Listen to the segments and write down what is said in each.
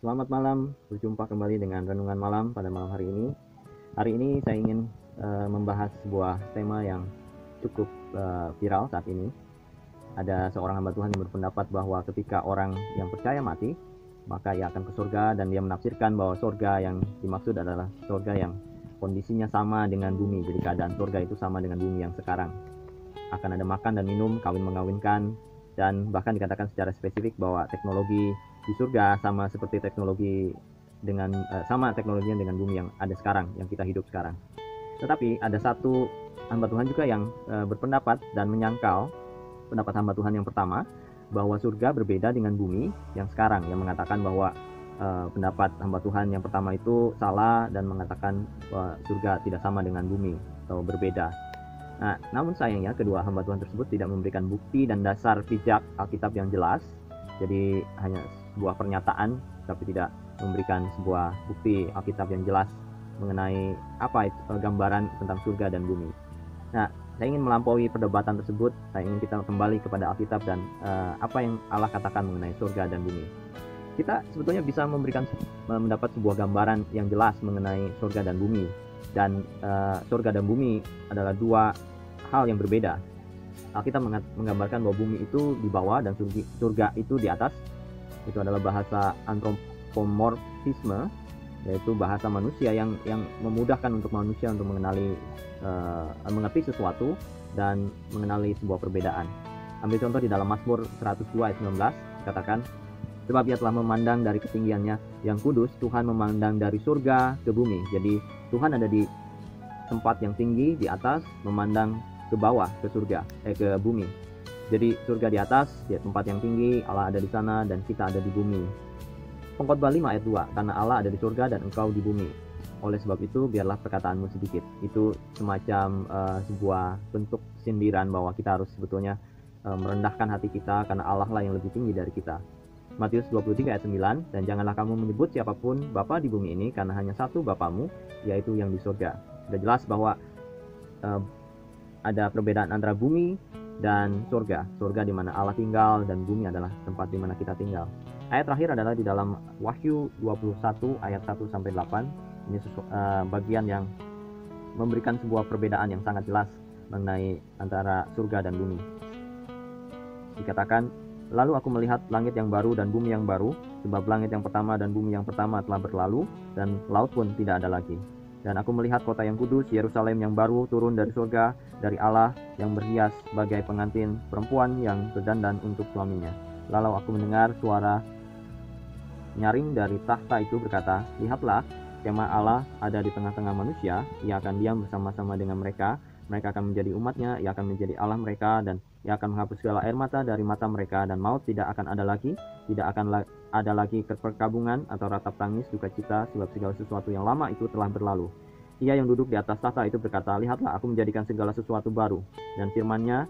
Selamat malam, berjumpa kembali dengan Renungan Malam pada malam hari ini. Hari ini saya ingin uh, membahas sebuah tema yang cukup uh, viral saat ini. Ada seorang hamba Tuhan yang berpendapat bahwa ketika orang yang percaya mati, maka ia akan ke surga dan dia menafsirkan bahwa surga yang dimaksud adalah surga yang kondisinya sama dengan bumi. Jadi keadaan surga itu sama dengan bumi yang sekarang. Akan ada makan dan minum, kawin mengawinkan, dan bahkan dikatakan secara spesifik bahwa teknologi di surga sama seperti teknologi dengan uh, sama teknologinya dengan bumi yang ada sekarang yang kita hidup sekarang. Tetapi ada satu hamba Tuhan juga yang uh, berpendapat dan menyangkal pendapat hamba Tuhan yang pertama bahwa surga berbeda dengan bumi yang sekarang yang mengatakan bahwa uh, pendapat hamba Tuhan yang pertama itu salah dan mengatakan bahwa surga tidak sama dengan bumi atau berbeda. Nah, namun sayangnya kedua hamba Tuhan tersebut tidak memberikan bukti dan dasar pijak Alkitab yang jelas. Jadi hanya sebuah pernyataan tapi tidak memberikan sebuah bukti Alkitab yang jelas mengenai apa itu eh, gambaran tentang surga dan bumi. Nah, saya ingin melampaui perdebatan tersebut. Saya ingin kita kembali kepada Alkitab dan uh, apa yang Allah katakan mengenai surga dan bumi. Kita sebetulnya bisa memberikan mendapat sebuah gambaran yang jelas mengenai surga dan bumi. Dan uh, surga dan bumi adalah dua hal yang berbeda. Alkitab menggambarkan bahwa bumi itu di bawah dan surga itu di atas itu adalah bahasa antropomorfisme yaitu bahasa manusia yang yang memudahkan untuk manusia untuk mengenali uh, mengerti sesuatu dan mengenali sebuah perbedaan. Ambil contoh di dalam Mazmur 102 ayat 19 dikatakan sebab ia telah memandang dari ketinggiannya yang kudus Tuhan memandang dari surga ke bumi. Jadi Tuhan ada di tempat yang tinggi di atas memandang ke bawah ke surga eh ke bumi jadi surga di atas, di tempat yang tinggi, Allah ada di sana dan kita ada di bumi. Pengkhotbah 5 ayat 2, karena Allah ada di surga dan engkau di bumi. Oleh sebab itu, biarlah perkataanmu sedikit. Itu semacam uh, sebuah bentuk sindiran bahwa kita harus sebetulnya uh, merendahkan hati kita karena Allah lah yang lebih tinggi dari kita. Matius 23 ayat 9, dan janganlah kamu menyebut siapa pun Bapa di bumi ini karena hanya satu Bapamu, yaitu yang di surga. Sudah jelas bahwa uh, ada perbedaan antara bumi dan surga. Surga di mana Allah tinggal dan bumi adalah tempat di mana kita tinggal. Ayat terakhir adalah di dalam Wahyu 21 ayat 1 sampai 8. Ini sesu, uh, bagian yang memberikan sebuah perbedaan yang sangat jelas mengenai antara surga dan bumi. Dikatakan, Lalu aku melihat langit yang baru dan bumi yang baru, sebab langit yang pertama dan bumi yang pertama telah berlalu, dan laut pun tidak ada lagi. Dan aku melihat kota yang kudus, Yerusalem yang baru turun dari surga, dari Allah yang berhias sebagai pengantin perempuan yang berdandan untuk suaminya. Lalu aku mendengar suara nyaring dari tahta itu berkata, Lihatlah, kemah Allah ada di tengah-tengah manusia, ia akan diam bersama-sama dengan mereka, mereka akan menjadi umatnya, ia akan menjadi Allah mereka, dan ia akan menghapus segala air mata dari mata mereka, dan maut tidak akan ada lagi, tidak akan la ada lagi perkabungan atau ratap tangis duka cita, sebab segala sesuatu yang lama itu telah berlalu. Ia yang duduk di atas tahta itu berkata, Lihatlah, aku menjadikan segala sesuatu baru. Dan firmannya,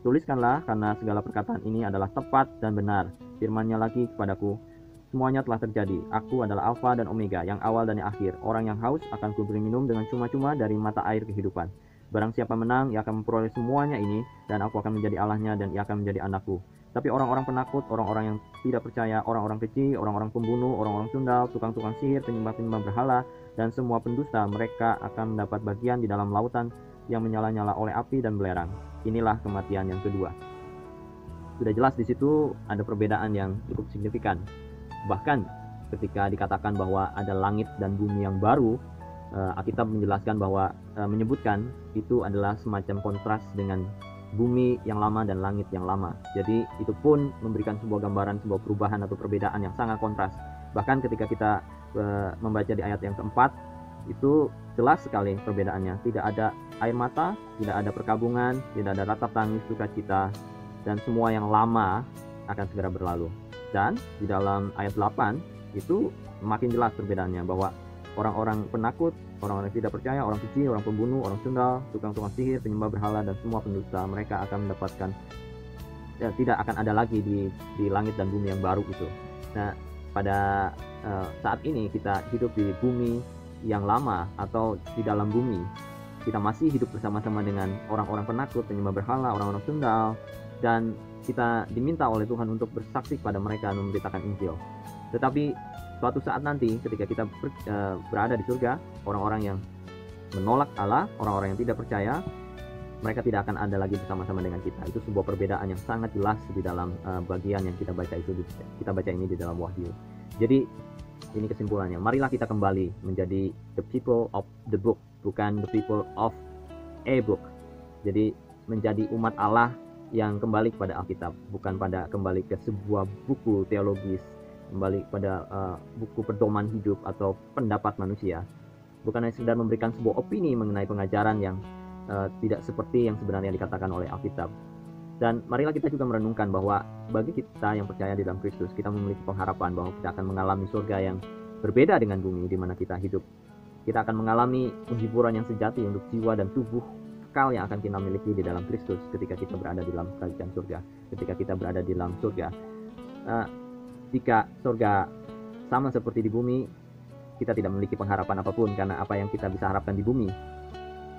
Tuliskanlah, karena segala perkataan ini adalah tepat dan benar. Firmannya lagi kepadaku, Semuanya telah terjadi. Aku adalah Alfa dan Omega, yang awal dan yang akhir. Orang yang haus akan kuberi minum dengan cuma-cuma dari mata air kehidupan. Barang siapa menang, ia akan memperoleh semuanya ini, dan aku akan menjadi Allahnya, dan ia akan menjadi anakku. Tapi orang-orang penakut, orang-orang yang tidak percaya, orang-orang kecil, orang-orang pembunuh, orang-orang sundal, tukang-tukang sihir, penyembah-penyembah berhala, dan semua pendusta, mereka akan mendapat bagian di dalam lautan yang menyala-nyala oleh api dan belerang. Inilah kematian yang kedua. Sudah jelas di situ ada perbedaan yang cukup signifikan. Bahkan ketika dikatakan bahwa ada langit dan bumi yang baru, uh, Alkitab menjelaskan bahwa uh, menyebutkan itu adalah semacam kontras dengan bumi yang lama dan langit yang lama. Jadi itu pun memberikan sebuah gambaran sebuah perubahan atau perbedaan yang sangat kontras. Bahkan ketika kita uh, membaca di ayat yang keempat itu jelas sekali perbedaannya. Tidak ada air mata, tidak ada perkabungan, tidak ada ratap tangis, duka cita, dan semua yang lama akan segera berlalu. Dan di dalam ayat 8 itu makin jelas perbedaannya bahwa orang-orang penakut, orang-orang yang tidak percaya, orang kecil, orang pembunuh, orang sundal, tukang-tukang sihir, penyembah berhala dan semua pendusta, mereka akan mendapatkan ya, tidak akan ada lagi di di langit dan bumi yang baru itu. Nah, pada uh, saat ini kita hidup di bumi yang lama atau di dalam bumi. Kita masih hidup bersama-sama dengan orang-orang penakut, penyembah berhala, orang-orang sundal dan kita diminta oleh Tuhan untuk bersaksi kepada mereka dan memberitakan Injil. Tetapi suatu saat nanti ketika kita ber- eh, berada di surga, orang-orang yang menolak Allah, orang-orang yang tidak percaya, mereka tidak akan ada lagi bersama-sama dengan kita. Itu sebuah perbedaan yang sangat jelas di dalam eh, bagian yang kita baca itu kita baca ini di dalam Wahyu. Jadi ini kesimpulannya. Marilah kita kembali menjadi the people of the book, bukan the people of a book. Jadi menjadi umat Allah yang kembali kepada Alkitab, bukan pada kembali ke sebuah buku teologis, kembali pada uh, buku pedoman hidup atau pendapat manusia. Bukan hanya sekedar memberikan sebuah opini mengenai pengajaran yang uh, tidak seperti yang sebenarnya dikatakan oleh Alkitab. Dan marilah kita juga merenungkan bahwa bagi kita yang percaya di dalam Kristus, kita memiliki pengharapan bahwa kita akan mengalami surga yang berbeda dengan bumi di mana kita hidup. Kita akan mengalami penghiburan yang sejati untuk jiwa dan tubuh kekal yang akan kita miliki di dalam Kristus ketika kita berada di dalam kerajaan surga, ketika kita berada di dalam surga. Uh, jika surga sama seperti di bumi, kita tidak memiliki pengharapan apa pun karena apa yang kita bisa harapkan di bumi,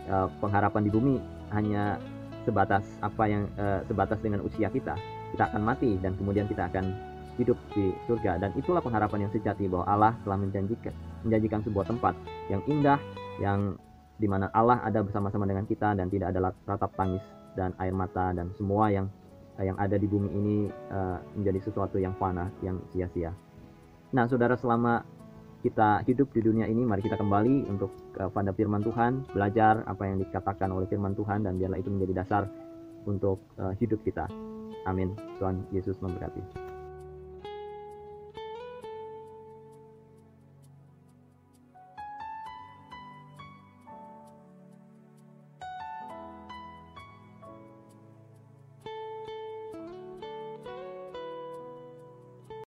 uh, pengharapan di bumi hanya sebatas apa yang uh, sebatas dengan usia kita. Kita akan mati dan kemudian kita akan hidup di surga dan itulah pengharapan yang sejati bahwa Allah telah menjanjikan menjanjikan sebuah tempat yang indah yang di mana Allah ada bersama-sama dengan kita dan tidak ada ratap tangis dan air mata dan semua yang yang ada di bumi ini uh, menjadi sesuatu yang fana, yang sia-sia. Nah, saudara, selama kita hidup di dunia ini, mari kita kembali untuk kepada firman Tuhan, belajar apa yang dikatakan oleh firman Tuhan, dan biarlah itu menjadi dasar untuk uh, hidup kita. Amin. Tuhan Yesus memberkati.